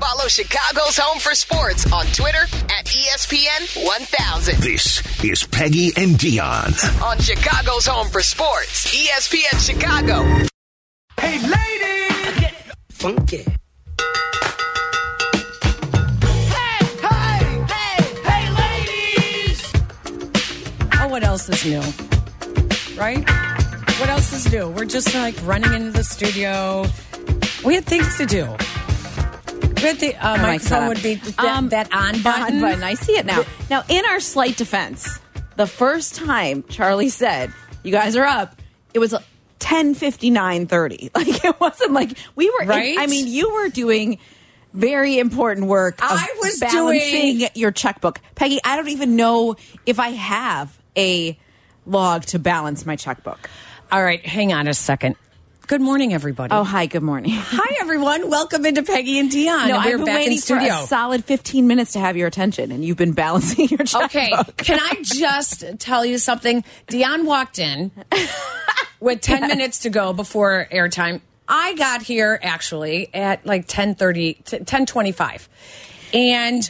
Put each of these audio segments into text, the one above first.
Follow Chicago's Home for Sports on Twitter at ESPN 1000. This is Peggy and Dionne. On Chicago's Home for Sports, ESPN Chicago. Hey, ladies! Get funky. Hey, hey, hey, hey, ladies! Oh, what else is new? Right? What else is new? We're just like running into the studio. We had things to do. We had the uh, my microphone setup. would be that, Um, that on button. On button. I see it now. Now, in our slight defense, the first time Charlie said, "You guys are up," it was ten fifty nine thirty. Like it wasn't like we were. Right? I mean, you were doing very important work. Of I was balancing doing- your checkbook, Peggy. I don't even know if I have a log to balance my checkbook. All right, hang on a second. Good morning, everybody. Oh, hi. Good morning. Hi, everyone. Welcome into Peggy and Dionne. No, And we're I've been back waiting in for a solid 15 minutes to have your attention, and you've been balancing your checkbook. Okay, can I just tell you something? Dionne walked in with 10 minutes to go before airtime. I got here actually at like 10:30 t- 10:25. And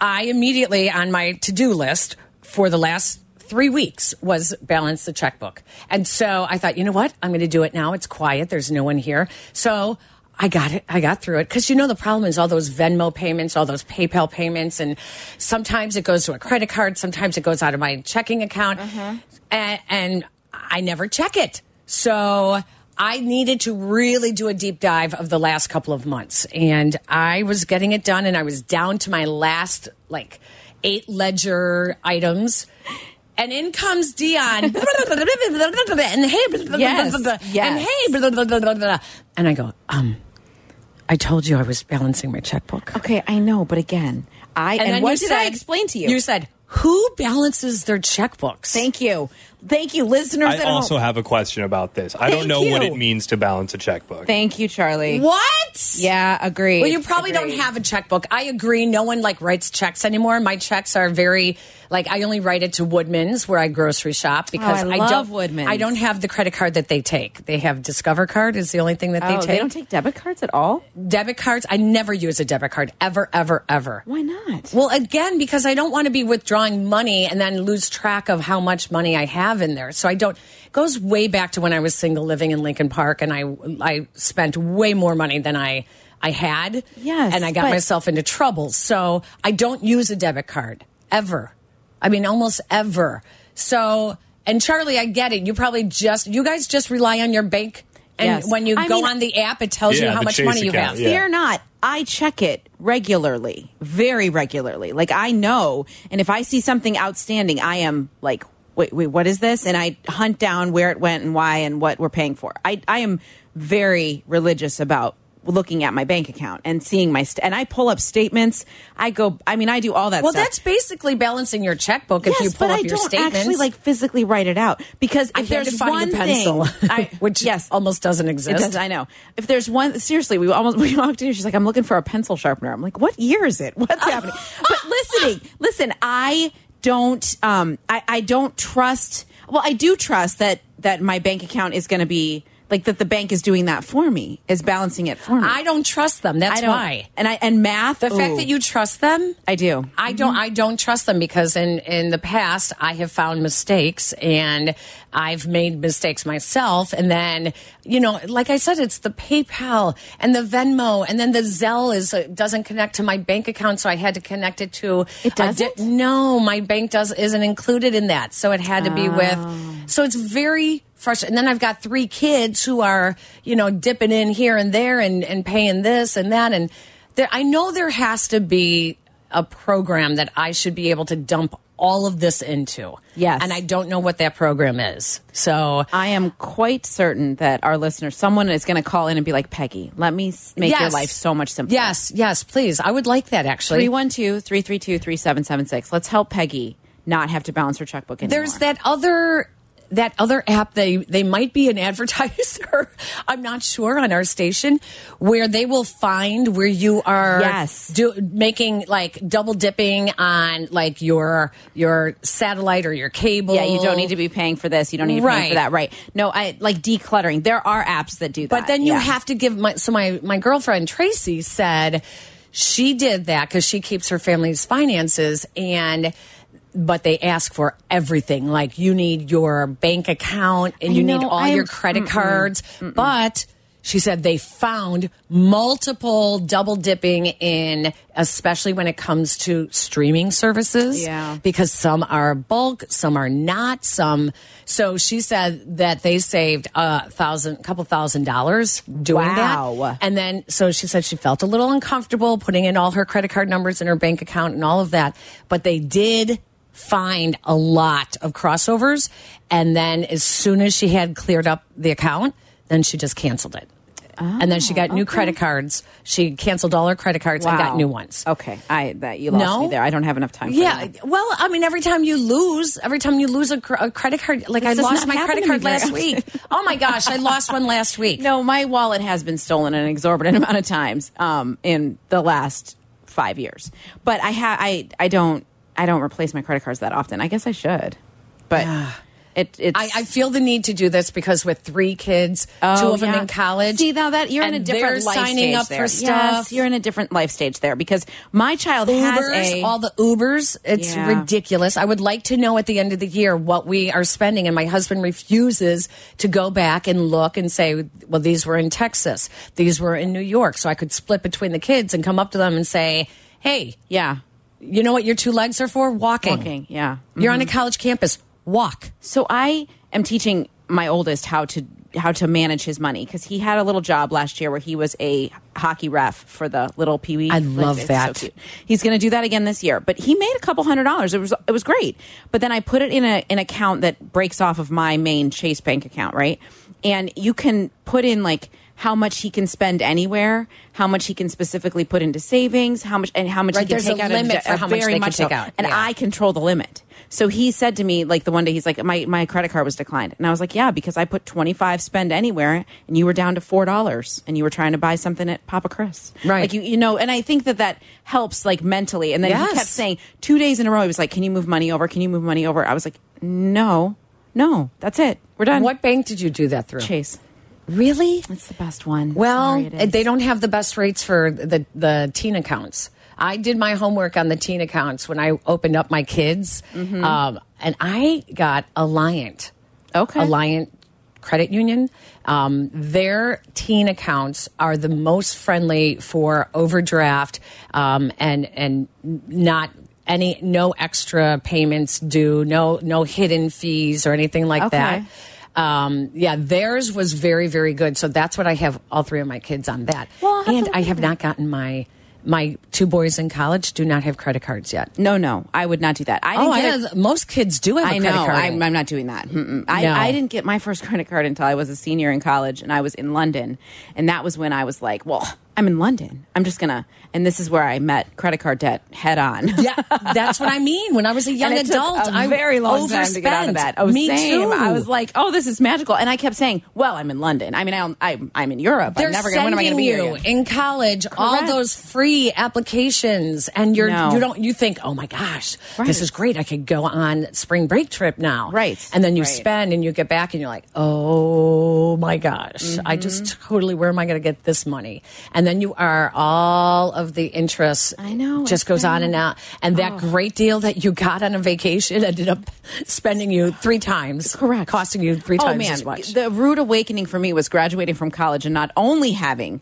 I immediately on my to-do list for the last 3 weeks was balance the checkbook. And so I thought, you know what? I'm going to do it now. It's quiet. There's no one here. So I got it. I got through it because you know the problem is all those Venmo payments, all those PayPal payments, and sometimes it goes to a credit card, sometimes it goes out of my checking account, uh-huh. and, and I never check it. So I needed to really do a deep dive of the last couple of months, and I was getting it done, and I was down to my last like eight ledger items. And in comes Dionne, and hey, Yes, and hey, and I go, um, I told you I was balancing my checkbook. Okay, I know, but again, I and, then what did said, I explain to you? You said, who balances their checkbooks? Thank you, thank you, listeners. I at also home. have a question about this. I Thank don't know what it means to balance a checkbook. Thank you, Charlie. what? Yeah, agree. Well, you probably don't have a checkbook. I agree. No one like writes checks anymore. My checks are very like I only write it to Woodman's where I grocery shop oh, because Oh, I love don't Woodman's. I don't have the credit card that they take. They have Discover card is the only thing that they Oh, take. they don't take debit cards at all. debit cards. I never use a debit card ever, ever, ever. Why not? Well, again, because I don't want to be withdrawing money and then lose track of how much money I have in there. So I don't. It goes way back to when I was single, living in Lincoln Park, and I I spent way more money than I I had. Yes, and I got but- myself into trouble. So I don't use a debit card ever. I mean, almost ever. So. And Charlie, I get it. You probably just, you guys just rely on your bank. And Yes. when you I go mean- on the app, it tells you how much Chase money you have. yeah. Fear not. I check it regularly, very regularly. Like I know, and if I see something outstanding, I am like, wait, wait, what is this? And I hunt down where it went and why and what we're paying for. I, I am very religious about looking at my bank account and seeing my st- and I pull up statements. I go. I mean, I do all that. Well, stuff. that's basically balancing your checkbook if you pull but up I your don't statements. actually like physically write it out because if there's one a pencil, thing, I, which yes, almost doesn't exist. does. I know. If there's one, seriously, we almost we walked in. She's like, "I'm looking for a pencil sharpener." I'm like, "What year is it? What's happening?" But listening, listen, I don't. Um, I, I don't trust. Well, I do trust that that my bank account is going to be like that. The bank is doing that for me, is balancing it for me. I don't trust them. That's I why. And I and math. The fact that you trust them, I do. I don't. I don't trust them because in in the past I have found mistakes and I've made mistakes myself. And then you know, like I said, it's the PayPal and the Venmo, and then the Zelle is uh, doesn't connect to my bank account, so I had to connect it to. It doesn't? no, my bank does isn't included in that, so it had to be Oh. with. So it's very frustrating. And then I've got three kids who are you know dipping in here and there and and paying this and that, and there, I know there has to be a program that I should be able to dump all of this into. Yes. And I don't know what that program is. So I am quite certain that our listener, someone is going to call in and be like, Peggy, let me make your life so much simpler. yes, yes, please. I would like that actually. 312 332 3776. Let's help Peggy not have to balance her checkbook anymore. There's that other that other app they they might be an advertiser i'm not sure on our station where they will find where you are Yes. do, making like double dipping on like your your satellite or your cable Yeah, you don't need to be paying for this. You don't need to pay Right. for that. Right. No, I like decluttering. There are apps that do that. But then you yeah. have to give my so my my girlfriend Tracy said she did that because she keeps her family's finances and but they ask for everything like you need your bank account and I you need all I'm- your credit cards but she said they found multiple double dipping in especially when it comes to streaming services Yeah. because some are bulk some are not some so she said that they saved a thousand couple thousand dollars doing Wow. that and then, so she said she felt a little uncomfortable putting in all her credit card numbers in her bank account and all of that. But they did find a lot of crossovers. And then, as soon as she had cleared up the account, then she just canceled it. and then she got new credit cards. She canceled all her credit cards and got new ones. Okay, I that you lost No? me there. I don't have enough time. For Yeah, that. well, I mean, every time you lose, every time you lose a, a credit card, like I lost my credit card last week. Oh my gosh, I lost one last week. No, my wallet has been stolen an exorbitant amount of times um, in the last five years. But I ha- I I don't I don't replace my credit cards that often. I guess I should, but it it's I, I feel the need to do this because with three kids, oh, two Oh, of them in college. See now that you're in a different life signing stage up there. for stuff. Yes, you're in a different life stage there because my child has a all the Ubers. It's Yeah. ridiculous. I would like to know at the end of the year what we are spending, and my husband refuses to go back and look and say, "Well, these were in Texas, these were in New York," so I could split between the kids and come up to them and say, "Hey, yeah you know what your two legs are for? Walking. walking yeah. You're on a mm-hmm. college campus. Walk." So I am teaching my oldest how to how to manage his money because he had a little job last year where he was a hockey ref for the little pee wee. I love it's that. So. He's going to do that again this year, but he made a couple hundred dollars. It was it was great. But then I put it in a an account that breaks off of my main Chase Bank account, right? And you can put in like how much he can spend anywhere, how much he can specifically put into savings, how much and how much Right, he can there's take a out limit of for how much very they can much so. take out. And Yeah. I control the limit. So he said to me, like the one day, he's like, my, my credit card was declined. And I was like, yeah, because I put 25 spend anywhere and you were down to $4 and you were trying to buy something at Papa Chris. Right. Like, you, you know, and I think that that helps like mentally. And then Yes. he kept saying two days in a row, he was like, can you move money over? Can you move money over? I was like, no, no, that's it. We're done. What bank did you do that through? Chase? Really? It's the best one. Well, Sorry, it is. they don't have the best rates for the the teen accounts. I did my homework on the teen accounts when I opened up my kids, Mm-hmm. um, and I got Alliant. Okay. Alliant Credit Union. Um, their teen accounts are the most friendly for overdraft um, and and not any no extra payments due, no no hidden fees or anything like Okay. that. Um, yeah, theirs was very, very good. So that's what I have all three of my kids on that. Well, and I have not gotten my my two boys in college do not have credit cards yet. No, no, I would not do that. I Oh, I a- have, most kids do have a I credit know. card. I'm, I'm not doing that. Mm-mm. I, No. I didn't get my first credit card until I was a senior in college and I was in London. And that was when I was like, well, I'm in London. I'm just going to. And this is where I met credit card debt head on. yeah, that's what I mean. When I was a young And it took adult, a I very long time to get out of overspent. that. Oh, Me same. too. I was like, "Oh, this is magical," and I kept saying, "Well, I'm in London. I mean, I don't, I'm, in Europe. They're I'm never. gonna When am I going to sending be you here?" in college all those free applications, and you're No. you don't you think, oh my gosh, Right. this is great. I could go on spring break trip now, Right. And then you Right. spend, and you get back, and you're like, oh my gosh, I just Mm-hmm. totally where am I going to get this money? And then you are all of the interest. I know, just goes on and on, and Oh. that great deal that you got on a vacation ended up spending you three times, Correct. costing you three oh times man, as much. the rude awakening for me was graduating from college and not only having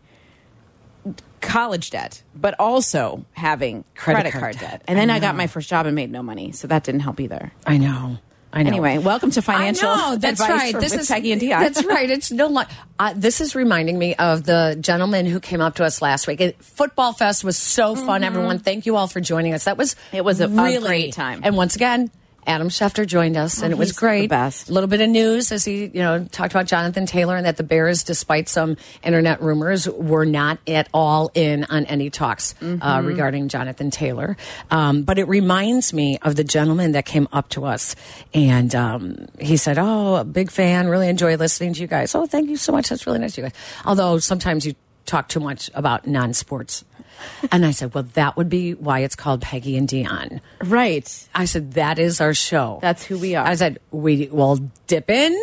college debt, but also having Credit credit, card card, debt. debt. And then I I, got my first job and made no money, so that didn't help either. I know. I know. Anyway, welcome to financial I know, that's advice right. this is Peggy and Dionne. That's right. It's no li- uh, This is reminding me of the gentleman who came up to us last week. It, Football Fest was so fun. Everyone, thank you all for joining us. That was. It was a- a really great time. And once again. Adam Schefter joined us, and it was great. A little bit of news as he, you know, talked about Jonathan Taylor and that the Bears, despite some internet rumors, were not at all in on any talks uh, Mm-hmm. regarding Jonathan Taylor. Um, but it reminds me of the gentleman that came up to us and um, he said, "Oh, a big fan, really enjoy listening to you guys. Oh, thank you so much. That's really nice of you guys. Although sometimes you talk too much about non-sports." And I said, "Well, that would be why it's called Peggy and Dionne." right. I said, that is our show. That's who we are. I said, we will dip in,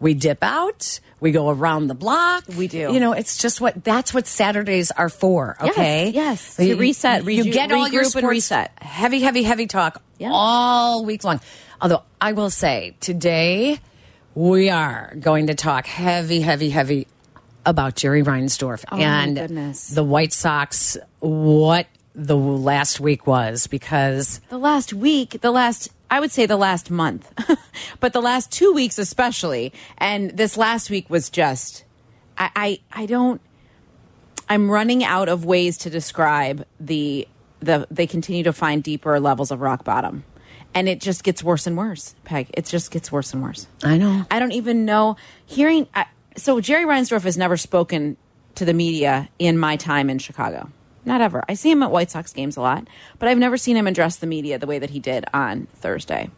we dip out, we go around the block. We do. You know, it's just what that's what Saturdays are for. Yes, Okay. yes. To reset, You get all your sports reset. heavy, heavy, heavy talk Yeah. all week long. Although I will say today we are going to talk heavy, heavy, heavy about Jerry Reinsdorf Oh, and the White Sox. What the last week was because the last week, the last, I would say the last month, but the last two weeks especially, and this last week was just, I, I, I don't, I'm running out of ways to describe the, the, they continue to find deeper levels of rock bottom. And it just gets worse and worse, Peg. It just gets worse and worse. I know. I don't even know. Hearing I, so Jerry Reinsdorf has never spoken to the media in my time in Chicago. Not ever. I see him at White Sox games a lot, but I've never seen him address the media the way that he did on Thursday.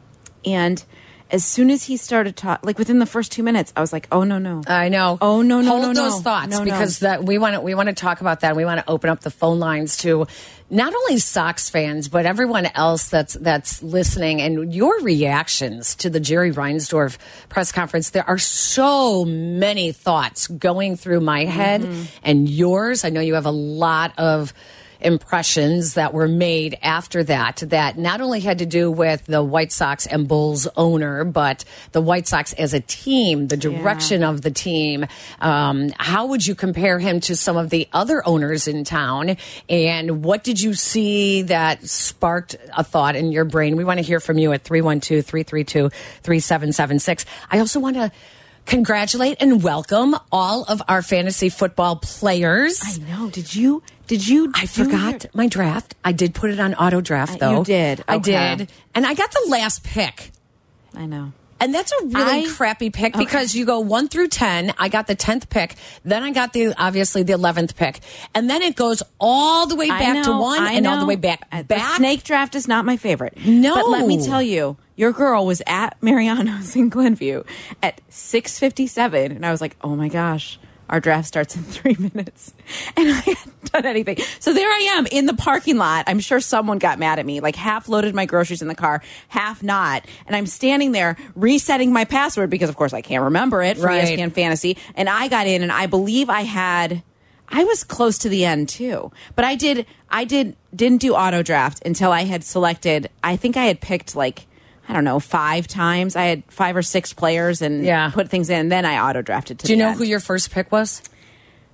And as soon as he started talking, like within the first two minutes, I was like, "Oh no, no!" I know. Oh no, no, Hold no, no. those thoughts No, no. because that we want to we want to talk about that. We want to open up the phone lines to not only Sox fans but everyone else that's that's listening and your reactions to the Jerry Reinsdorf press conference. There are so many thoughts going through my head Mm-hmm. and yours. I know you have a lot of impressions that were made after that that not only had to do with the White Sox and Bulls owner, but the White Sox as a team, the direction of the team. Um, how would you compare him to some of the other owners in town? And what did you see that sparked a thought in your brain? We want to hear from you at 312 332 3776. I also want to congratulate and welcome all of our fantasy football players. I know. Did you? Did you? I forgot your- my draft. I did put it on auto draft Uh, though. you did? I did. And I got the last pick. I know. And that's a really I- crappy pick because you go one through 10. I got the 10th pick. Then I got the, obviously, the 11th pick. And then it goes all the way back to one I and all the way back. Uh, the back. snake draft is not my favorite. No. but let me tell you, your girl was at Mariano's in Glenview at six fifty seven, and I was like, oh my gosh. Our draft starts in three minutes, and I hadn't done anything. So there I am in the parking lot. I'm sure someone got mad at me. Like half loaded my groceries in the car, half not, and I'm standing there resetting my password because, of course, I can't remember it for Right. ESPN Fantasy. And I got in, and I believe I had. I was close to the end too, but I did. I did didn't do auto draft until I had selected. I think I had picked like I don't know five times. I had five or six players and Yeah. put things in. And then I auto drafted. To Do you know end. who your first pick was?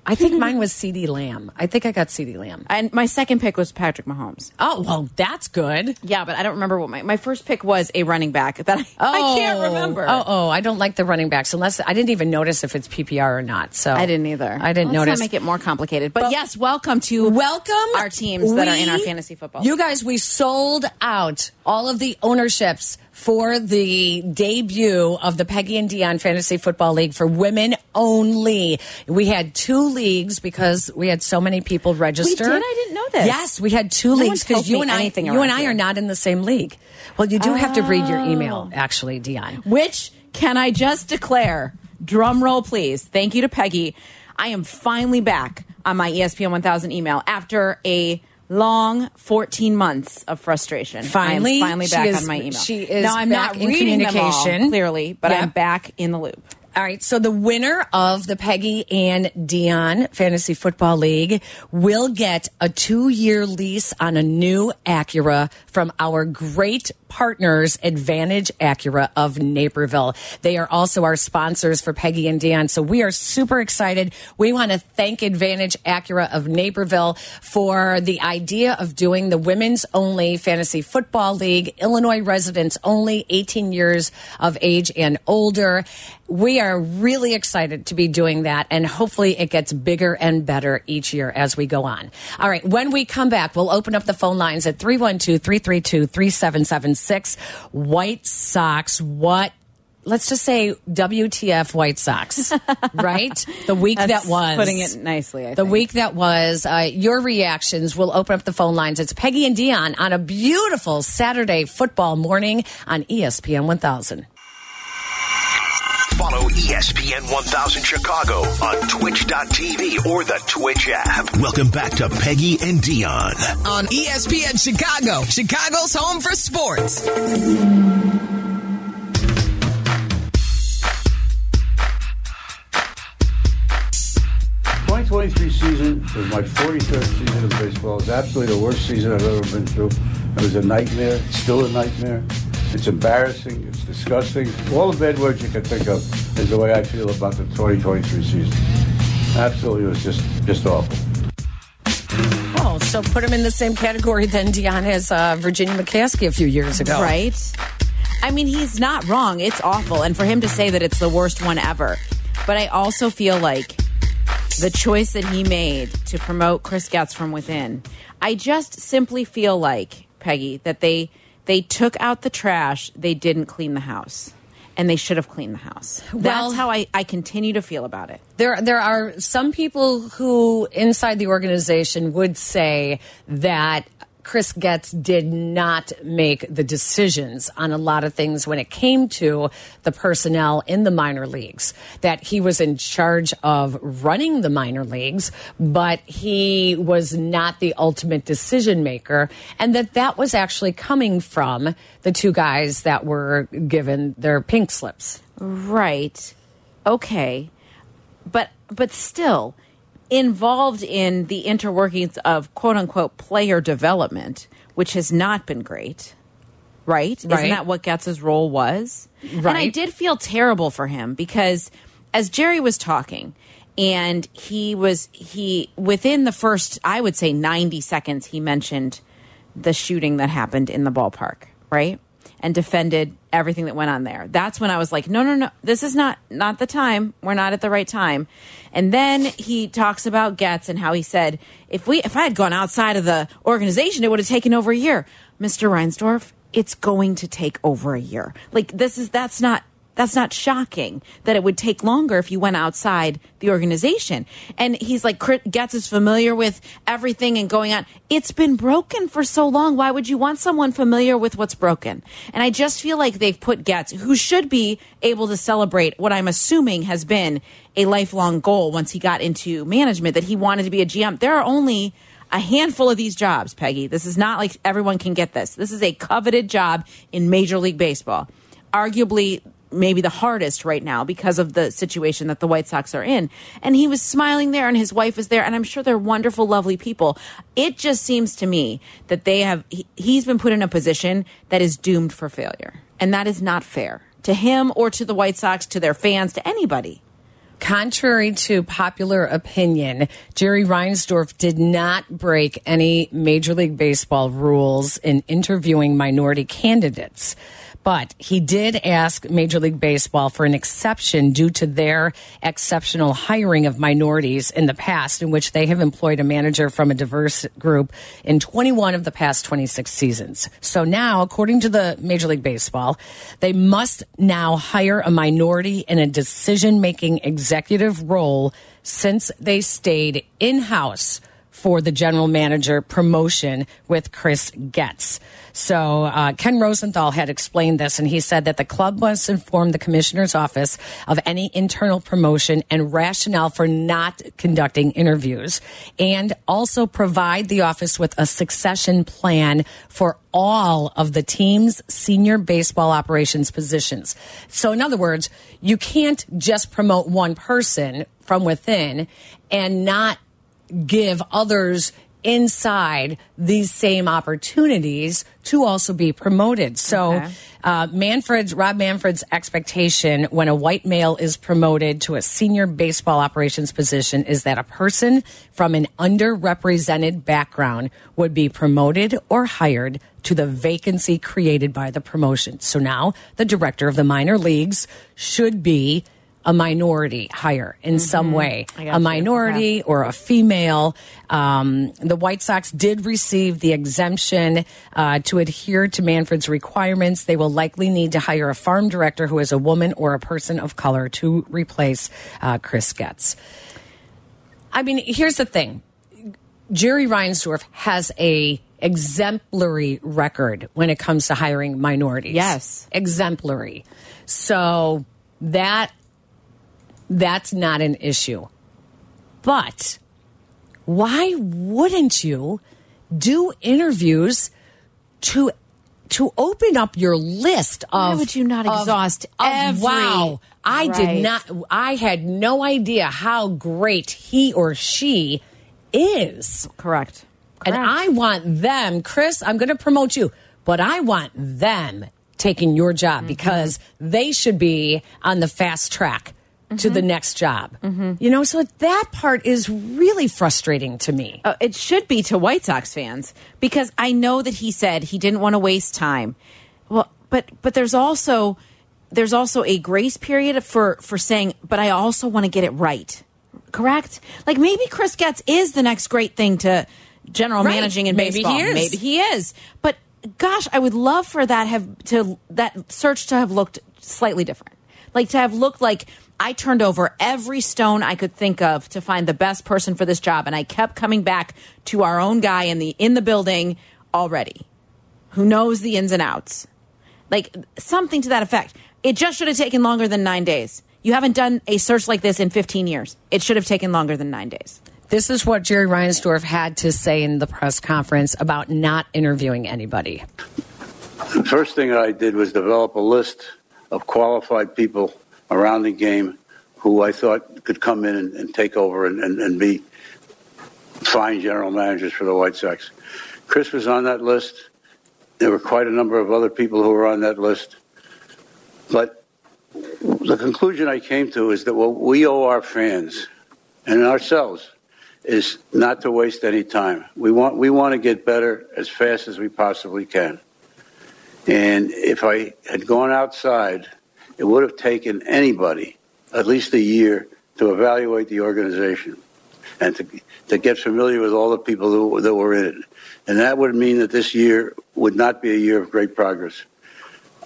I think mine was CeeDee Lamb. I think I got CeeDee Lamb. And my second pick was Patrick Mahomes. Oh, well, that's good. Yeah, but I don't remember what my my first pick was. A running back that I, I can't oh, remember. Oh, oh, I don't like the running backs unless I didn't even notice if it's PPR or not. So I didn't either. I didn't Let's notice. Not make it more complicated. But, But- yes, welcome to Welcome our teams that are in our fantasy football. You guys, we sold out all of the ownerships for the debut of the Peggy and Dionne Fantasy Football League for women only. We had two leagues because we had so many people register. We did? I didn't know this. Yes, we had two No leagues because you and I, you and I here. are not in the same league. Well, you do have to read your Oh. email, actually, Dionne. Which can I just declare? Drum roll, please. Thank you to Peggy. I am finally back on my ESPN 1000 email after a long 14 months of frustration. Finally, finally back is- on my email. she is now I'm back not in reading them all, communication. clearly, but I'm back in the loop. All right. So the winner of the Peggy and Dionne Fantasy Football League will get a two year lease on a new Acura from our great partners, Advantage Acura of Naperville. They are also our sponsors for Peggy and Dionne. So we are super excited. We want to thank Advantage Acura of Naperville for the idea of doing the women's only fantasy football league, Illinois residents only, 18 years of age and older. We are really excited to be doing that, and hopefully it gets bigger and better each year as we go on. All right, when we come back, we'll open up the phone lines at 312 332 3776. White Sox, what? Let's just say WTF White Sox, right? The week that was. putting it nicely, I the think. week that was. Uh, your reactions. We'll open up the phone lines. It's Peggy and Dionne on a beautiful Saturday football morning on ESPN 1000. Follow ESPN 1000 Chicago on twitch.tv or the Twitch app. Welcome back to Peggy and Dionne on ESPN Chicago, Chicago's home for sports. Twenty twenty three season was my forty third season of baseball. It was absolutely the worst season I've ever been through. It was a nightmare, still a nightmare. It's embarrassing. It's disgusting. All the bad words you can think of is the way I feel about the 2023 season. Absolutely, it was just just awful. Oh, so put him in the same category then Dionne as uh, Virginia McCaskey a few years ago. Right? I mean, he's not wrong. It's awful. And for him to say that it's the worst one ever. But I also feel like the choice that he made to promote Chris Getz from within, I just simply feel like, Peggy, that they they took out the trash, they didn't clean the house. And they should have cleaned the house. Well- That's how I, I continue to feel about it. There, there are some people who inside the organization would say that Chris Getz did not make the decisions on a lot of things when it came to the personnel in the minor leagues. That he was in charge of running the minor leagues, but he was not the ultimate decision maker, and that that was actually coming from the two guys that were given their pink slips. Right. Okay. But but still involved in the interworkings of quote unquote player development, which has not been great. Right? Right. Isn't that what Getz's role was? Right. And I did feel terrible for him because as Jerry was talking and he was he within the first I would say 90 seconds he mentioned the shooting that happened in the ballpark, right? And defended everything that went on there. That's when I was like, no, no, no, this is not not the time. We're not at the right time. And then he talks about Getz and how he said, if we if I had gone outside of the organization, it would have taken over a year. Mr. Reinsdorf, it's going to take over a year. Like this is that's not that's not shocking that it would take longer if you went outside the organization. And he's like, Getz is familiar with everything and going on. It's been broken for so long. Why would you want someone familiar with what's broken? And I just feel like they've put Getz, who should be able to celebrate what I'm assuming has been a lifelong goal once he got into management, that he wanted to be a GM. There are only a handful of these jobs, Peggy. This is not like everyone can get this. This is a coveted job in Major League Baseball. Arguably, maybe the hardest right now because of the situation that the White Sox are in. And he was smiling there, and his wife is there, and I'm sure they're wonderful, lovely people. It just seems to me that they have, he, he's been put in a position that is doomed for failure. And that is not fair to him or to the White Sox, to their fans, to anybody. Contrary to popular opinion, Jerry Reinsdorf did not break any Major League Baseball rules in interviewing minority candidates. But he did ask Major League Baseball for an exception due to their exceptional hiring of minorities in the past, in which they have employed a manager from a diverse group in 21 of the past 26 seasons. So now, according to the Major League Baseball, they must now hire a minority in a decision making executive role since they stayed in house for the general manager promotion with Chris Getz. So uh, Ken Rosenthal had explained this, and he said that the club must inform the commissioner's office of any internal promotion and rationale for not conducting interviews, and also provide the office with a succession plan for all of the team's senior baseball operations positions. So, in other words, you can't just promote one person from within and not give others inside these same opportunities to also be promoted. So, Okay. uh, Manfred's Rob Manfred's expectation when a white male is promoted to a senior baseball operations position is that a person from an underrepresented background would be promoted or hired to the vacancy created by the promotion. So now the director of the minor leagues should be a minority hire in some way, Mm-hmm. I got a minority or a female. Um, the White Sox did receive the exemption uh, to adhere to Manfred's requirements. They will likely need to hire a farm director who is a woman or a person of color to replace uh, Chris Getz. I mean, here's the thing. Jerry Reinsdorf has a exemplary record when it comes to hiring minorities. Yes. Exemplary. So that that's not an issue. But why wouldn't you do interviews to to open up your list of Why would you not of- exhaust of, every- wow I Right. did not I had no idea how great he or she is. Correct. And I want them, Chris, I'm going to promote you, but I want them taking your job mm-hmm. because they should be on the fast track to Mm-hmm. the next job. You know, so that part is really frustrating to me. Uh, it should be to White Sox fans because I know that he said he didn't want to waste time. Well, but but there's also there's also a grace period for for saying, but I also want to get it right. Correct? Like maybe Chris Getz is the next great thing to general Right. managing in Maybe he baseball. is. Maybe he is. But gosh, I would love for that have to that search to have looked slightly different. Like to have looked like I turned over every stone I could think of to find the best person for this job and I kept coming back to our own guy in the in the building already who knows the ins and outs. Like something to that effect. It just should have taken longer than 9 days. You haven't done a search like this in 15 years. It should have taken longer than 9 days. This is what Jerry Reinsdorf had to say in the press conference about not interviewing anybody. The first thing I did was develop a list of qualified people around the game who I thought could come in and, and take over and, and, and be fine general managers for the White Sox. Chris was on that list. There were quite a number of other people who were on that list. But the conclusion I came to is that what we owe our fans and ourselves is not to waste any time. We want we want to get better as fast as we possibly can. And if I had gone outside, it would have taken anybody at least a year to evaluate the organization and to, to get familiar with all the people who, that were in it. And that would mean that this year would not be a year of great progress.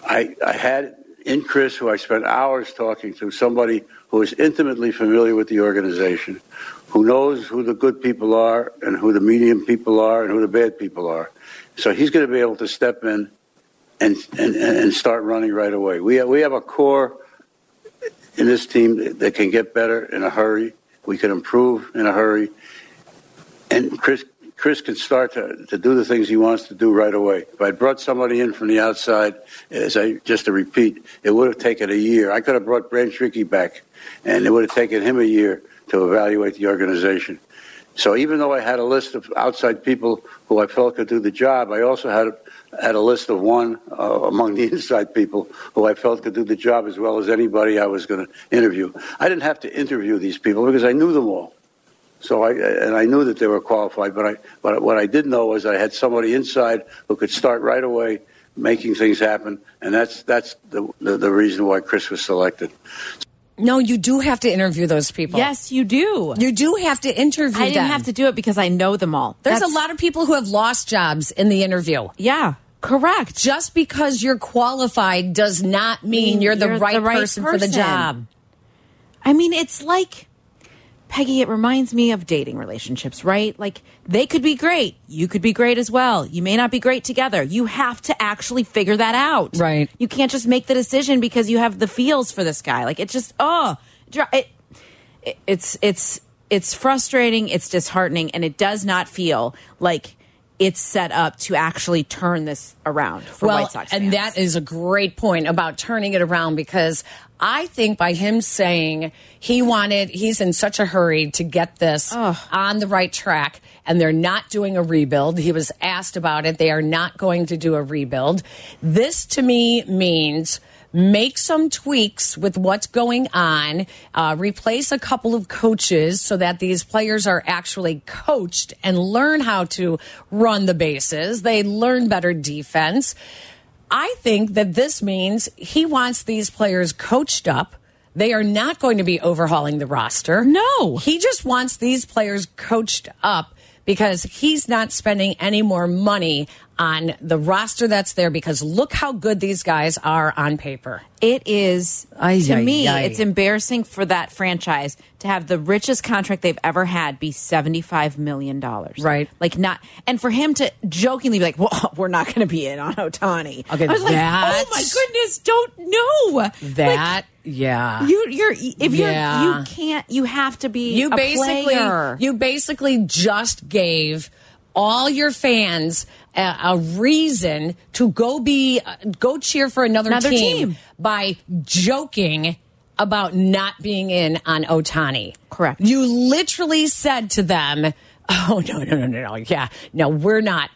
I, I had in Chris, who I spent hours talking to, somebody who is intimately familiar with the organization, who knows who the good people are and who the medium people are and who the bad people are. So he's going to be able to step in and, and, and start running right away. We have, we have a core in this team that can get better in a hurry. We can improve in a hurry. And Chris, Chris can start to, to do the things he wants to do right away. If I brought somebody in from the outside, as I just to repeat, it would have taken a year. I could have brought Branch Rickey back, and it would have taken him a year to evaluate the organization. So even though I had a list of outside people who I felt could do the job, I also had had a list of one uh, among the inside people who I felt could do the job as well as anybody I was going to interview. I didn't have to interview these people because I knew them all. So I and I knew that they were qualified, but I but what I did know was I had somebody inside who could start right away making things happen, and that's that's the the, the reason why Chris was selected. No, you do have to interview those people. Yes, you do. You do have to interview I didn't them. have to do it because I know them all. There's That's- a lot of people who have lost jobs in the interview. Yeah, correct. Just because you're qualified does not mean you're the, right, person, for the job. I mean, it's like Peggy. It reminds me of dating relationships, right? Like they could be great, you could be great as well. You may not be great together. You have to actually figure that out, Right. You can't just make the decision because you have the feels for this guy. Like it just oh, it, it, it's it's it's frustrating. It's disheartening, and it does not feel like. It's set up to actually turn this around for well, White Sox fans. and that is a great point about turning it around because I think by him saying he wanted, he's in such a hurry to get this on the right track, and they're not doing a rebuild. He was asked about it. They are not going to do a rebuild. This to me means make some tweaks with what's going on, uh, replace a couple of coaches so that these players are actually coached and learn how to run the bases. They learn better defense. I think that this means he wants these players coached up. They are not going to be overhauling the roster. No. He just wants these players coached up because he's not spending any more money on the roster that's there because look how good these guys are on paper. It is Ay, to ay, me, ay. it's embarrassing for that franchise to have the richest contract they've ever had be seventy five million dollars. Right. Like not, and for him to jokingly be like, "Well, we're not going to be in on Ohtani." Okay, I was like, that's- "Oh my goodness, don't know That, yeah. You, you're if Yeah. you're you can't you have to be you a basically player. you basically just gave all your fans a, a reason to go be uh, go cheer for another, Another team, team. by joking about not being in on Ohtani. Correct. You literally said to them, Oh no, no, no, no, no. Yeah, no, we're not.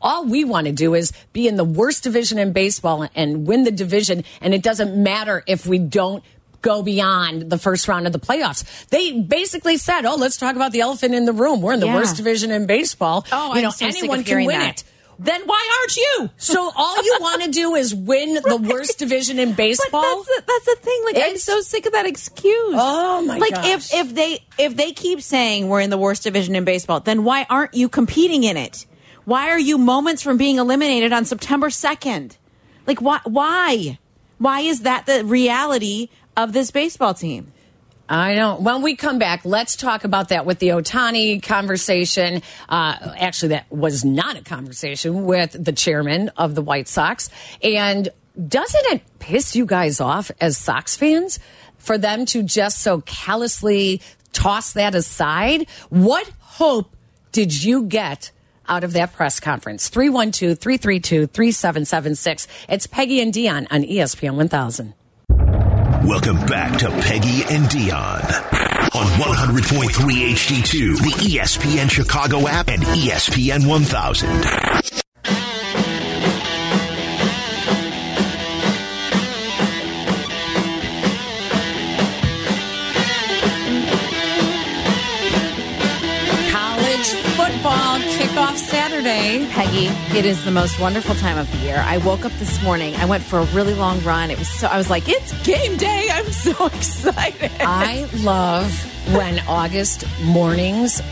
All we want to do is be in the worst division in baseball and win the division, and it doesn't matter if we don't go beyond the first round of the playoffs. They basically said, "Oh, let's talk about the elephant in the room. We're in the Yeah. worst division in baseball. Oh, you know, so anyone can win that. it." Then why aren't you? So all you want to do is win the worst division in But baseball. that's the, that's the thing. Like I'm so sick of that excuse. Oh, my Like gosh. if if they if they keep saying we're in the worst division in baseball, then why aren't you competing in it? Why are you moments from being eliminated on September second? Like why why why is that the reality of this baseball team? I don't. When we come back, let's talk about that with the Ohtani conversation. Uh, actually, that was not a conversation with the chairman of the White Sox. And doesn't it piss you guys off as Sox fans for them to just so callously toss that aside? What hope did you get? Out of that press conference, 312 332 3776. It's Peggy and Dionne on ESPN 1000. Welcome back to Peggy and Dionne on 100.3 HD2, the ESPN Chicago app, and ESPN 1000. Peggy, it is the most wonderful time of the year. I woke up this morning. I went for a really long run. It was so I was like, it's game day. I'm so excited. I love when August mornings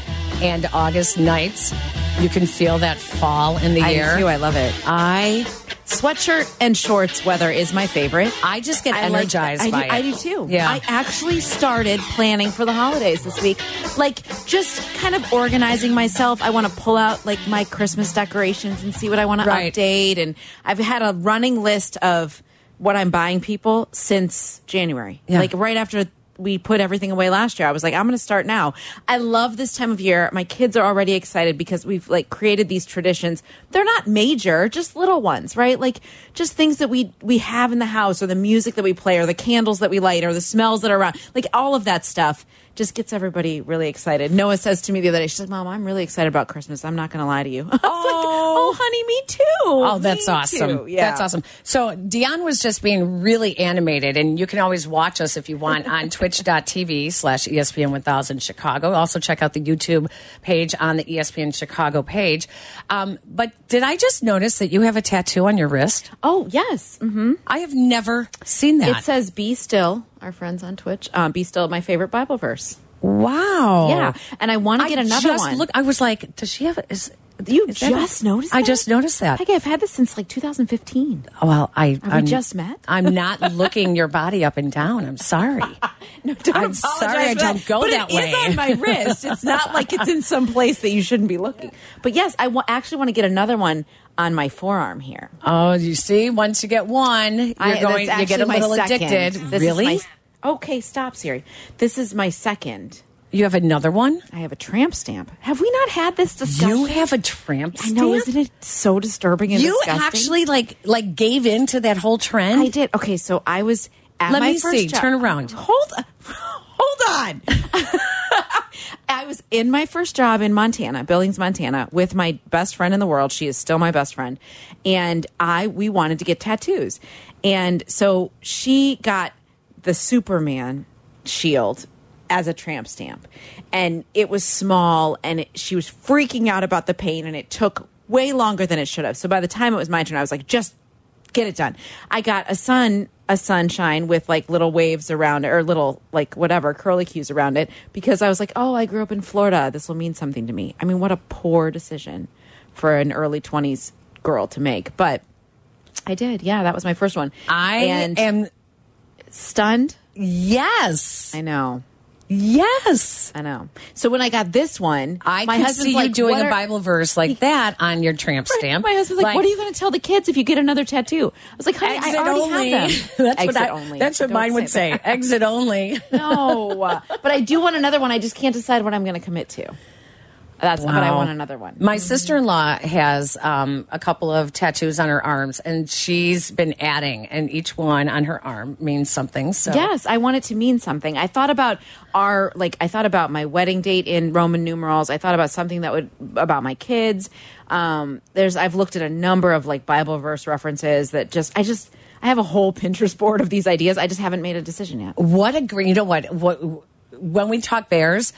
and August nights, you can feel that fall in the I air. do. I love it. I Sweatshirt and shorts weather is my favorite. I just get I like- energized I by do, it. I do too. Yeah. I actually started planning for the holidays this week. Like just kind of organizing myself. I want to pull out like my Christmas decorations and see what I want to update. And I've had a running list of what I'm buying people since January. Yeah. Like right after we put everything away last year. I was like, I'm going to start now. I love this time of year. My kids are already excited because we've like created these traditions. They're not major, just little ones, right? Like just things that we we have in the house or the music that we play or the candles that we light or the smells that are around. Like all of that stuff just gets everybody really excited. Noah says to me the other day, she's like, "Mom, I'm really excited about Christmas. I'm not going to lie to you." Was like, "Oh, honey, me too." Oh, that's Me awesome. too. Yeah. That's awesome. So Dionne was just being really animated, and you can always watch us if you want on twitch.tv slash ESPN 1000 Chicago. Also check out the YouTube page on the ESPN Chicago page. Um, but did I just notice that you have a tattoo on your wrist? Oh, yes. hmm I have never seen that. It says, "Be still." Our friends on Twitch, um, "Be still." My favorite Bible verse. wow. Yeah, and I want to get another one. Look, I was like, does she have? Is you is that just a- noticed? I that? just noticed that. Heck, I've had this since like 2015. Well, I Have we I'm, just met? I'm not looking your body up and down. I'm sorry. No, don't I'm apologize sorry I for don't go but that it way. is on my wrist. It's not like it's in some place that you shouldn't be looking. But yes, I wa- actually want to get another one on my forearm here. Oh, you see, once you get one, you're I, going. that's You get a actually my little second. addicted. This is really? my- okay, stop, Siri. This is my second. You have another one? I have a tramp stamp. Have we not had this discussion? You have a tramp stamp? I know, isn't it so disturbing and You disgusting? actually like like gave in to that whole trend. I did. Okay, so I was at Let my me first see. job- Turn around. Hold, hold on. I was in my first job in Montana, Billings, Montana, with my best friend in the world. She is still my best friend, and I we wanted to get tattoos, and so she got the Superman shield as a tramp stamp, and it was small, and it, she was freaking out about the pain, and it took way longer than it should have. So by the time it was my turn, I was like, just get it done. I got a sun a sunshine with like little waves around it or little like whatever curly cues around it because I was like, "Oh, I grew up in Florida. This will mean something to me." I mean, what a poor decision for an early 20s girl to make, but I did. Yeah, that was my first one. I and am. stunned. Yes. I know. Yes. I know. So when I got this one, I my could husband's see you like, doing "What a Bible verse like that on your tramp stamp. My husband's like, "What are you going to tell the kids if you get another tattoo?" I was like, "Honey, Exit I already only. have them." that's Exit what I, only. That's what Don't mine would say. that. Exit only. No, but I do want another one. I just can't decide what I'm going to commit to. That's but I want another one. My sister in law has um, a couple of tattoos on her arms, and she's been adding, and each one on her arm means something. So Yes, I want it to mean something. I thought about our like I thought about my wedding date in Roman numerals. I thought about something that would about my kids. Um, there's I've looked at a number of like Bible verse references that just I just I have a whole Pinterest board of these ideas. I just haven't made a decision yet. What a great, you know what, what, when we talk Bears,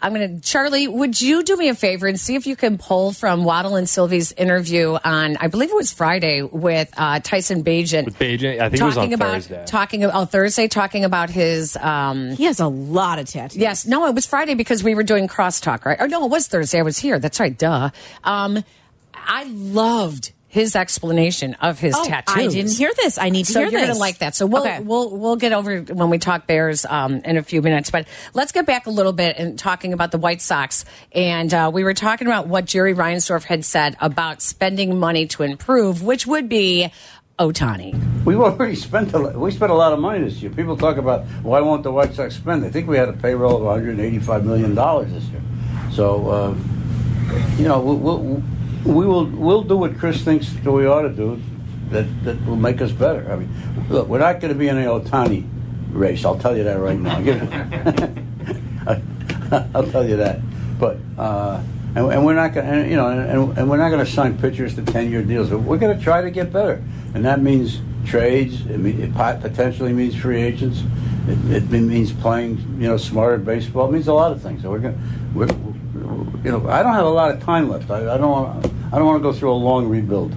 I'm going to, Charlie, would you do me a favor and see if you can pull from Waddle and Silvy's interview on, I believe it was Friday with uh, Tyson Bagent. With Bagent, I think it was on about, Thursday. Talking about, oh, Thursday, talking about his, um, He has a lot of tattoos. Yes, no, it was Friday because we were doing crosstalk, right? Or no, it was Thursday. I was here. That's right. Duh. Um, I loved his explanation of his Oh, tattoos. I didn't hear this. I need to So hear you're this. gonna like that. So we'll Okay. we'll we'll get over when we talk Bears um, in a few minutes. But let's get back a little bit and talking about the White Sox. And uh, we were talking about what Jerry Reinsdorf had said about spending money to improve, which would be Ohtani. We've already spent a, we spent a lot of money this year. People talk about why won't the White Sox spend? I think we had a payroll of 185 million dollars this year. So, uh, you know, we'll, we'll, we will we'll do what Chris thinks that we ought to do. That that will make us better. I mean, look, we're not going to be in the Ohtani race. I'll tell you that right now. I'll tell you that. But uh, and, and we're not going, to you know, and, and we're not going to sign pitchers to ten-year deals. But we're going to try to get better, and that means trades. It, mean, it potentially means free agents. It, it means playing, you know, smarter baseball. It means a lot of things. So we're going, we're, you know, I don't have a lot of time left. I, I don't want, I don't want to go through a long rebuild.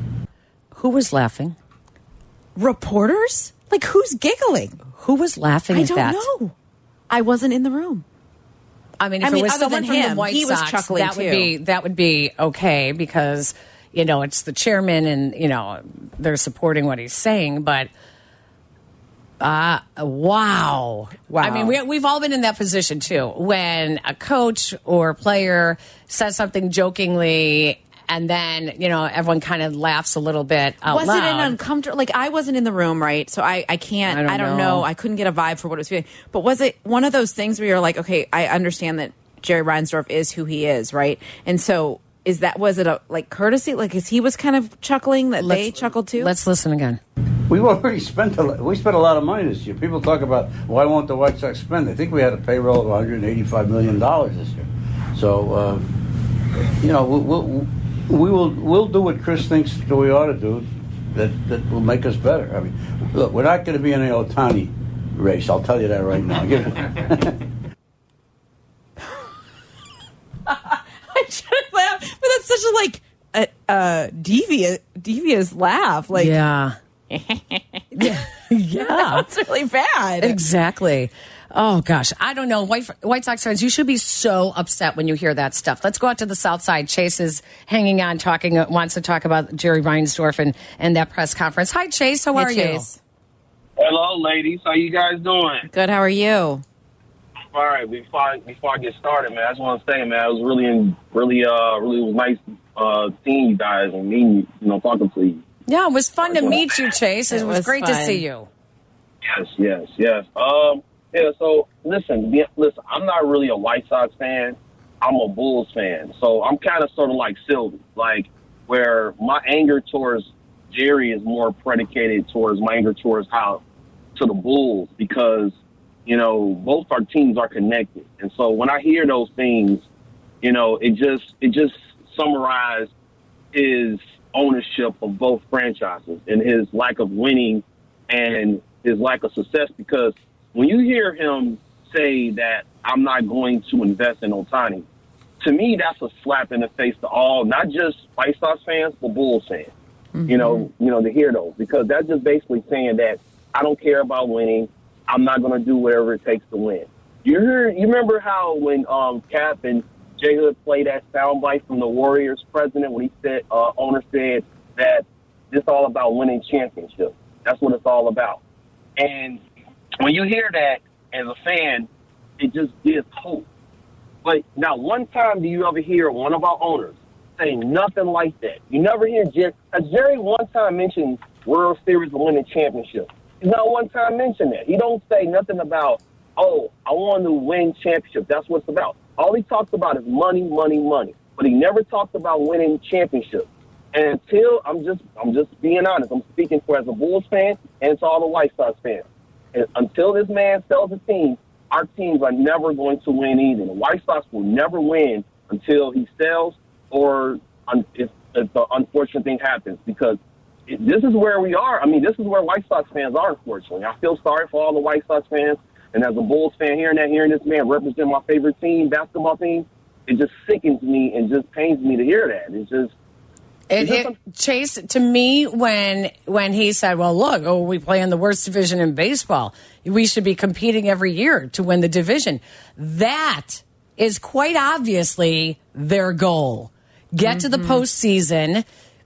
Who was laughing? Reporters? Like who's giggling? Who was laughing I at don't that? know. I wasn't in the room. I mean, if I it mean, was other someone than from him, the White he was Sox, chuckling that would be that would be okay because you know it's the chairman and you know they're supporting what he's saying. But uh, wow, Wow. I mean, we, we've all been in that position too when a coach or player says something jokingly. And then you know everyone kind of laughs a little bit out was loud. it an uncomfortable? Like I wasn't in the room, right? So I, I can't. I I don't don't, know. know. I couldn't get a vibe for what it was feeling. But was it one of those things where you're like, okay, I understand that Jerry Reinsdorf is who he is, right? And so is that was it a like courtesy? Like, is he was kind of chuckling that they Let's- chuckled too? Let's listen again. We've already spent a, we spent a lot of money this year. People talk about why won't the White Sox spend? I think we had a payroll of 185 million dollars this year. So, uh, you know, we'll, we'll, we will we'll do what Chris thinks that we ought to do. That that will make us better. I mean, look, we're not going to be in the Ohtani race. I'll tell you that right now. Give it- I shouldn't laugh, but that's such a like a, a devious devious laugh. Like, yeah, yeah, yeah. that's really bad. Exactly. Oh gosh, I don't know. White White Sox fans, you should be so upset when you hear that stuff. Let's go out to the South Side. Chase is hanging on, talking wants to talk about Jerry Reinsdorf and and that press conference. Hi, Chase. How Hey, are Chase. Hello, ladies. How you guys doing? Good. How are you? All right. Before I, before I get started, man, I just want to say, man, it was really, really, uh, really nice uh, seeing you guys and meeting you, you know, talking to you. you? Yeah, it was fun to meet you, Chase. It, It was, was great to see you. Yes, yes, yes. Um, yeah. So listen, listen. I'm not really a White Sox fan. I'm a Bulls fan. So I'm kind of sort of like Silvy, like where my anger towards Jerry is more predicated towards my anger towards how to the Bulls because you know both our teams are connected, and so when I hear those things, you know, it just it just summarized his ownership of both franchises and his lack of winning and his lack of success because when you hear him say that I'm not going to invest in Ohtani, to me that's a slap in the face to all, not just White Sox fans, but Bulls fans. You know, you know, to hear those because that's just basically saying that I don't care about winning. I'm not going to do whatever it takes to win. You heard, you remember how when um, Kap and J Hood played that soundbite from the Warriors president when he said, uh, owner said that it's all about winning championships. That's what it's all about. And when you hear that as a fan, it just gives hope. But not one time do you ever hear one of our owners say nothing like that. You never hear Jerry. Has uh, Jerry one time mentioned World Series winning championship? He's not one time mentioned that. He don't say nothing about, oh, I want to win championship. That's what it's about. All he talks about is money, money, money. But he never talked about winning championship. And until I'm just I'm just being honest, I'm speaking for as a Bulls fan and to all the White Sox fans. Until this man sells a team, our teams are never going to win either. The White Sox will never win until he sells or un- if, if the unfortunate thing happens because this is where we are. I mean, this is where White Sox fans are, unfortunately. I feel sorry for all the White Sox fans. And as a Bulls fan, hearing that, hearing this man represent my favorite team, basketball team, it just sickens me and just pains me to hear that. It's just, It, it, Chase, to me, when when he said, "Well, look, oh, we play in the worst division in baseball. We should be competing every year to win the division." That is quite obviously their goal. Get to the postseason,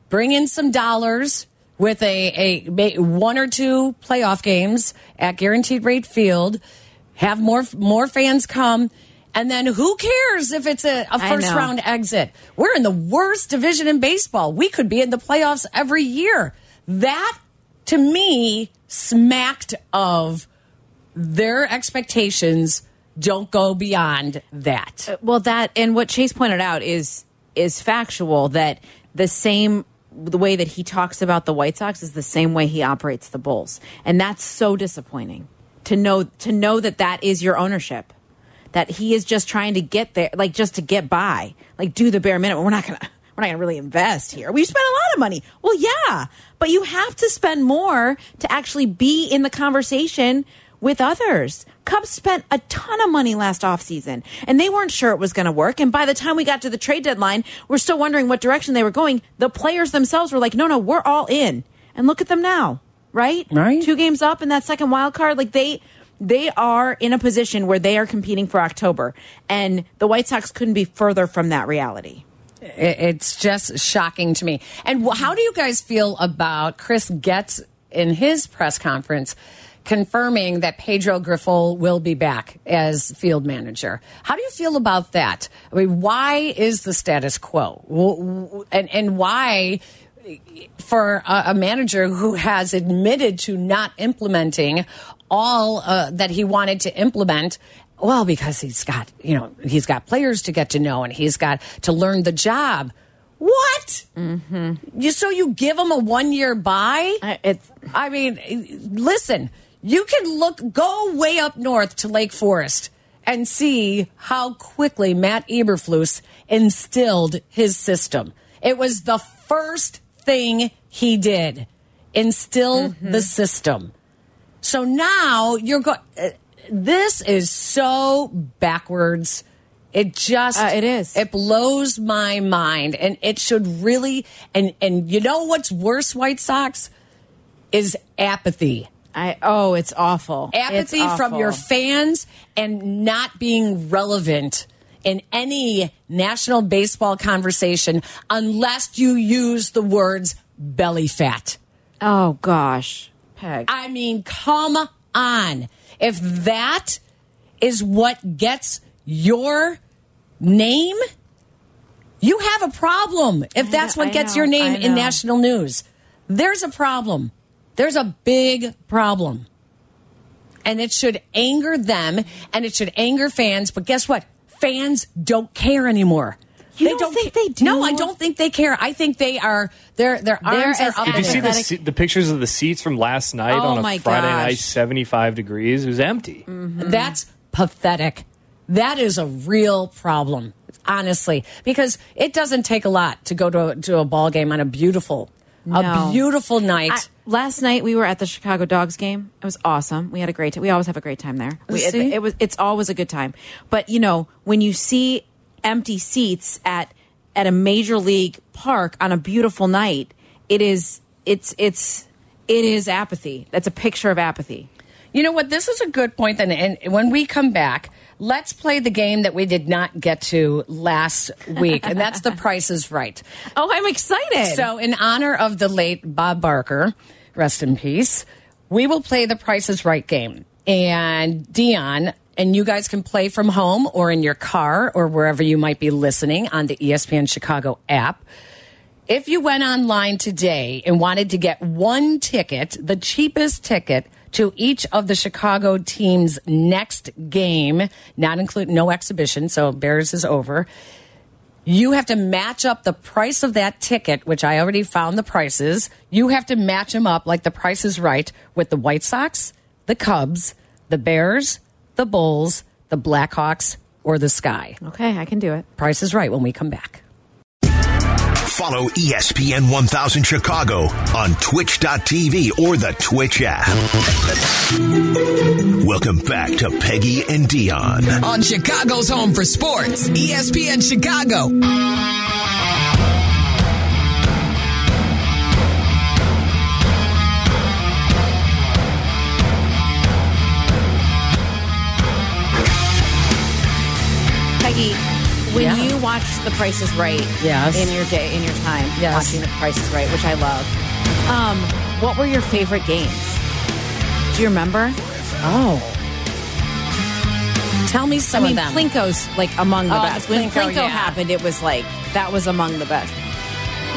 bring in some dollars with a, a one or two playoff games at Guaranteed Rate Field. Have more more fans come. And then who cares if it's a first round exit? We're in the worst division in baseball. We could be in the playoffs every year. That, to me, smacked of their expectations don't go beyond that. Uh, well, that and what Chase pointed out is is factual that the same the way that he talks about the White Sox is the same way he operates the Bulls, and that's so disappointing to know to know that that is your ownership. That he is just trying to get there, like just to get by, like do the bare minimum. We're not gonna, we're not gonna really invest here. We spent a lot of money. Well, yeah, but you have to spend more to actually be in the conversation with others. Cubs spent a ton of money last offseason and they weren't sure it was going to work. And by the time we got to the trade deadline, we're still wondering what direction they were going. The players themselves were like, no, no, we're all in. And look at them now, right? Right. Two games up in that second wild card. Like they, they are in a position where they are competing for October. And the White Sox couldn't be further from that reality. It's just shocking to me. And how do you guys feel about Chris Getz in his press conference confirming that Pedro Grifol will be back as field manager? How do you feel about that? I mean, why is the status quo? And, and why for a manager who has admitted to not implementing all uh, that he wanted to implement well because he's got you know he's got players to get to know and he's got to learn the job what mm-hmm. you so you give him a one year buy I- It's, I mean, listen, you can look, go way up north to Lake Forest and see how quickly Matt Eberflus instilled his system. It was the first thing he did, instill the system. So now you're going, this is so backwards. It just Uh, it is. It blows my mind, and it should really. And and you know what's worse, White Sox, is apathy. I, oh, it's awful. It's Apathy from your fans and not being relevant in any national baseball conversation unless you use the words belly fat. Oh, gosh. Peg. I mean, come on. If that is what gets your name, you have a problem. If that's what I gets know, your name in national news, there's a problem. There's a big problem. And it should anger them and it should anger fans. But guess what? Fans don't care anymore. You don't think they do? No, I don't think they care. I think they are. Their their arms as are up. Did you see the, the pictures of the seats from last night Oh on a my Friday gosh. night, 75 degrees? It was empty. Mm-hmm. That's pathetic. That is a real problem, honestly, because it doesn't take a lot to go to a, to a ball game on a beautiful, No. a beautiful night. I, last night we were at the Chicago Dogs game. It was awesome. We had a great time. We always have a great time there. We, it, it was. It's always a good time. But you know, when you see empty seats at at a major league park on a beautiful night, it is. It's it's it is apathy. That's a picture of apathy. You know what? This is a good point. Then, and when we come back, let's play the game that we did not get to last week, and that's the Price is Right. Oh, I'm excited. So, in honor of the late Bob Barker, rest in peace, we will play the Price is Right game. And Dionne, and you guys can play from home or in your car or wherever you might be listening on the ESPN Chicago app. If you went online today and wanted to get one ticket, the cheapest ticket to each of the Chicago team's next game, not include no exhibition, so Bears is over. You have to match up the price of that ticket, which I already found the prices. You have to match them up like the price is right with the White Sox, the Cubs, the Bears, the Bulls, the Blackhawks, or the Sky. Okay, I can do it. Price is right when we come back. Follow ESPN 1000 Chicago on twitch.tv or the Twitch app. Welcome back to Peggy and Dionne. On Chicago's home for sports, ESPN Chicago. When Yeah. you watch The Price is Right Yes. in your day, in your time, Yes. watching The Price is Right, which I love, um, what were your favorite games? Do you remember? Oh. Tell me some I mean, of them. Plinko's like among the Oh, best. the when Plinko, Plinko yeah. happened, it was like that was among the best.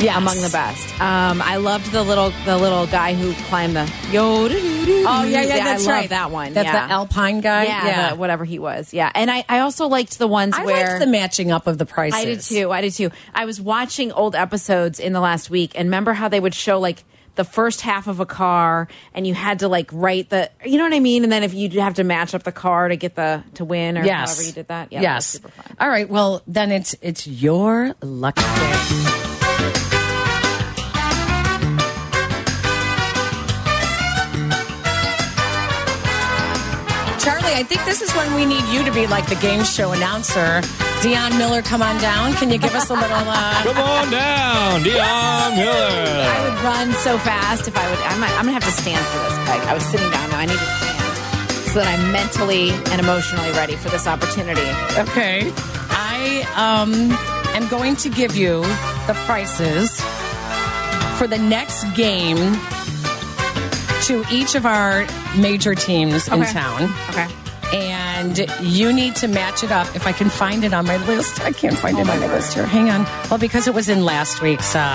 Yes. Among the best. Um, I loved the little the little guy who climbed the yo. Oh yeah, yeah, that's I right. that one. That's yeah. the Alpine guy. yeah, the- whatever he was. Yeah, and I, I also liked the ones I where liked the matching up of the prices. I did too. I did too. I was watching old episodes in the last week, and remember how they would show like the first half of a car, and you had to like write the, you know what I mean? And then if you have to match up the car to get the to win or Yes. however you did that, yeah, yes. All right. Well, then it's it's your lucky I think this is when we need you to be like the game show announcer. Dionne Miller, come on down. Can you give us a little? Uh, Come on down, Dionne Miller. I would run so fast if I would. I'm, I'm gonna have to stand for this, Peg. I was sitting down now. I need to stand so that I'm mentally and emotionally ready for this opportunity. Okay. I um am going to give you the prices for the next game to each of our major teams in Okay. town. Okay. And you need to match it up. If I can find it on my list, I can't find it on my list here. Hang on. Well, because it was in last week's. Uh,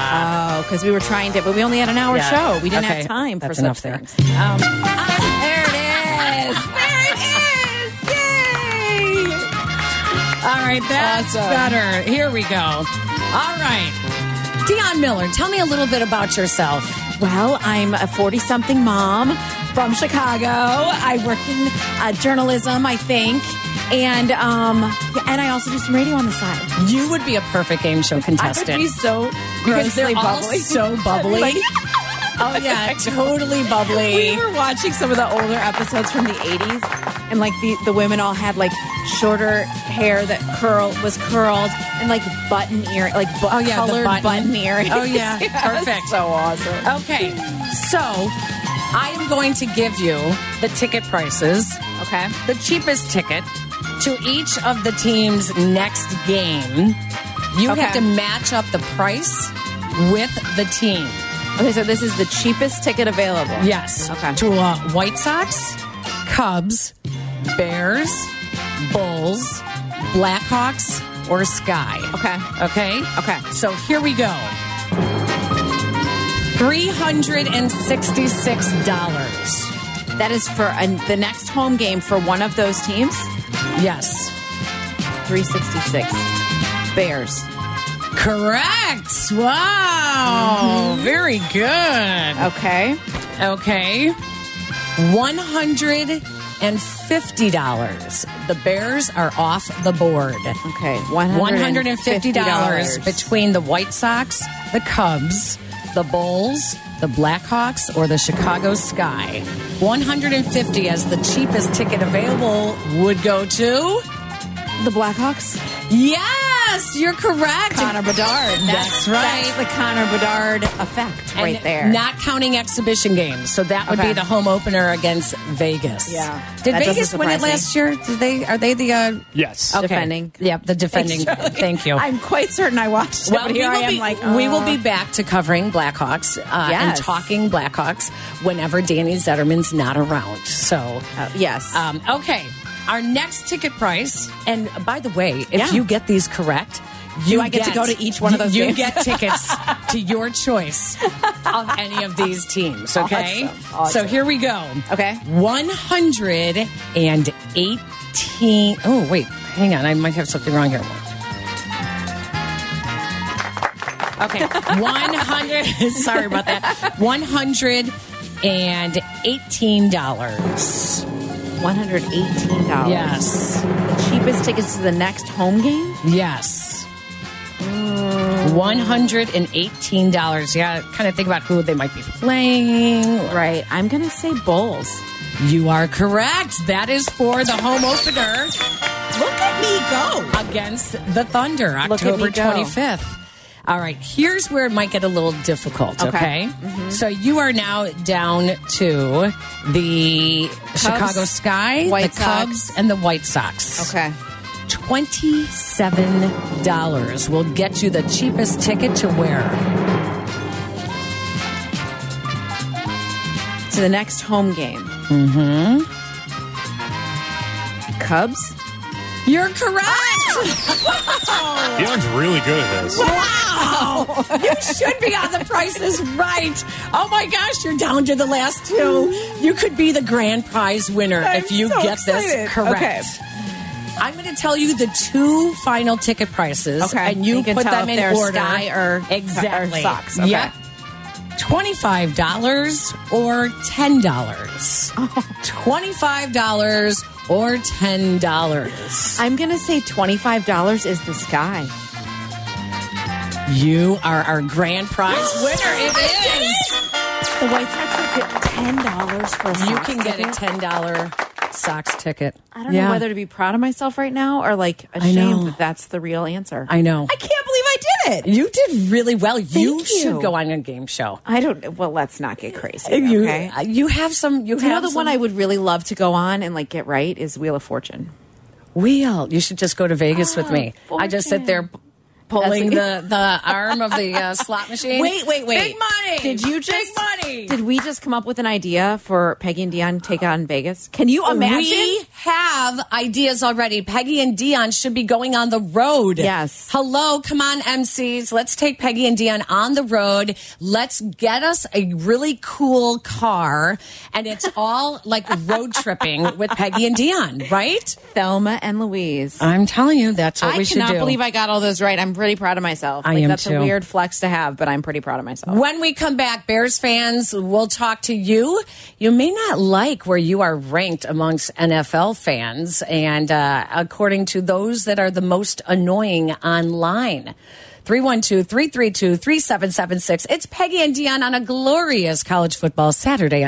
Oh, because we were trying to, but we only had an hour yeah. show. We didn't Okay. have time for That's such enough there. things. Um, There it is. There it is. Yay! all right, that's Awesome. better. Here we go. All right. Dionne Miller, tell me a little bit about yourself. Well, I'm a 40 something mom from Chicago. I work in uh, journalism, I think. And um, and I also do some radio on the side. You would be a perfect game show I contestant. would be so grossly all bubbly. so bubbly. Like- oh yeah, totally bubbly. We were watching some of the older episodes from the 80s, and like the, the women all had like shorter hair that curl was curled and like button ear, like bu- Oh, yeah, colored button. button earrings. Oh, yeah. it Perfect. so awesome. Okay, so I am going to give you the ticket prices, Okay. the cheapest ticket to each of the team's next game. You Okay. have to match up the price with the team. Okay, so this is the cheapest ticket available. Yes. Okay. To uh, White Sox, Cubs, Bears, Bulls, Blackhawks, or Sky. Okay. Okay? Okay. So here we go. $366. That is for the next home game for one of those teams. Yes. 366. Bears. Correct. Wow. Mm-hmm. Very good. Okay. Okay. $150. The Bears are off the board. Okay. $150 $150 between the White Sox, the Cubs, the Bulls, the Blackhawks, or the Chicago Sky. 150 as the cheapest ticket available would go to The Blackhawks. Yes, you're correct. Connor Bedard. That's right. That's the Connor Bedard effect right And there. Not counting exhibition games. So that would Okay. be the home opener against Vegas. Yeah. Did That Vegas win it surprise me. last year? Did they are they the uh Yes. okay. Defending. Yep, the defending. Thank you. I'm quite certain I watched it, well, but we here will, I am be, like, we will be back to covering Blackhawks uh, and talking Blackhawks whenever Danny Zetterman's not around. So, uh, yes. um, okay. Our next ticket price, and by the way, if Yeah. you get these correct, you I get to go to each one of those You games? get tickets to your choice of any of these teams. Okay, Awesome. Awesome. so here we go. Okay. one hundred and eighteen. Oh wait, hang on, I might have something wrong here. Okay, one hundred. sorry about that. One hundred and eighteen dollars. One hundred eighteen dollars. Yes, Cheapest tickets to the next home game. yes. Mm. One hundred and eighteen dollars. Yeah, kind of think about who they might be playing. Right. I'm gonna say Bulls. You are correct. That is for the home opener Look at me go. against the Thunder, Look at me October go. 25th. All right, here's where it might get a little difficult, okay? Okay. So you are now down to the Chicago Sky, White the Cubs, and the White Sox. Okay. $27 will get you the cheapest ticket to where? To the next home game. Mm-hmm. Cubs. You're correct. Dionne's really good at this. Wow! You should be on the prices right. Oh my gosh, you're down to the last two. You could be the grand prize winner if you so get this correct. Okay. I'm going to tell you the two final ticket prices, Okay. and you, You put them in they're order. Sky or- exactly or Sox. Okay. Yep. Twenty-five dollars or ten dollars. Twenty-five dollars or ten dollars. I'm gonna say twenty-five dollars is the sky. You are our grand prize winner. It is. The White Sox will get ten dollars for a You Sox can get a ticket? ten dollar Sox ticket. I don't know whether to be proud of myself right now or like know. ashamed that that's the real answer. I know. I can't believe I did it. You did really well. you you. should go on a game show. I don't. Well, let's not get crazy. You, okay. Uh, you have some. You you know the some, one I would really love to go on and like get right is Wheel of Fortune. Wheel. You should just go to Vegas with me. Oh, I just sit there pulling the, the arm of the uh, slot machine. Wait, wait, wait. Big money. Did you Big just money? Did we just come up with an idea for Peggy and Dionne take on Vegas? Can you imagine? We have ideas already. Peggy and Dionne should be going on the road. Yes. Hello, come on, MCs. Let's take Peggy and Dionne on the road. Let's get us a really cool car, and it's all like road tripping with Peggy and Dionne, right? Thelma and Louise. I'm telling you, that's what I we should cannot believe I got all those right. I'm pretty proud of myself. I like, am that's too. a weird flex to have, but I'm pretty proud of myself. When we come back, Bears fans, we'll talk to you. You may not like where you are ranked amongst NFL fans, and uh, according to those that are the most annoying online. 312 332 3776. It's Peggy and Dionne on a glorious college football Saturday on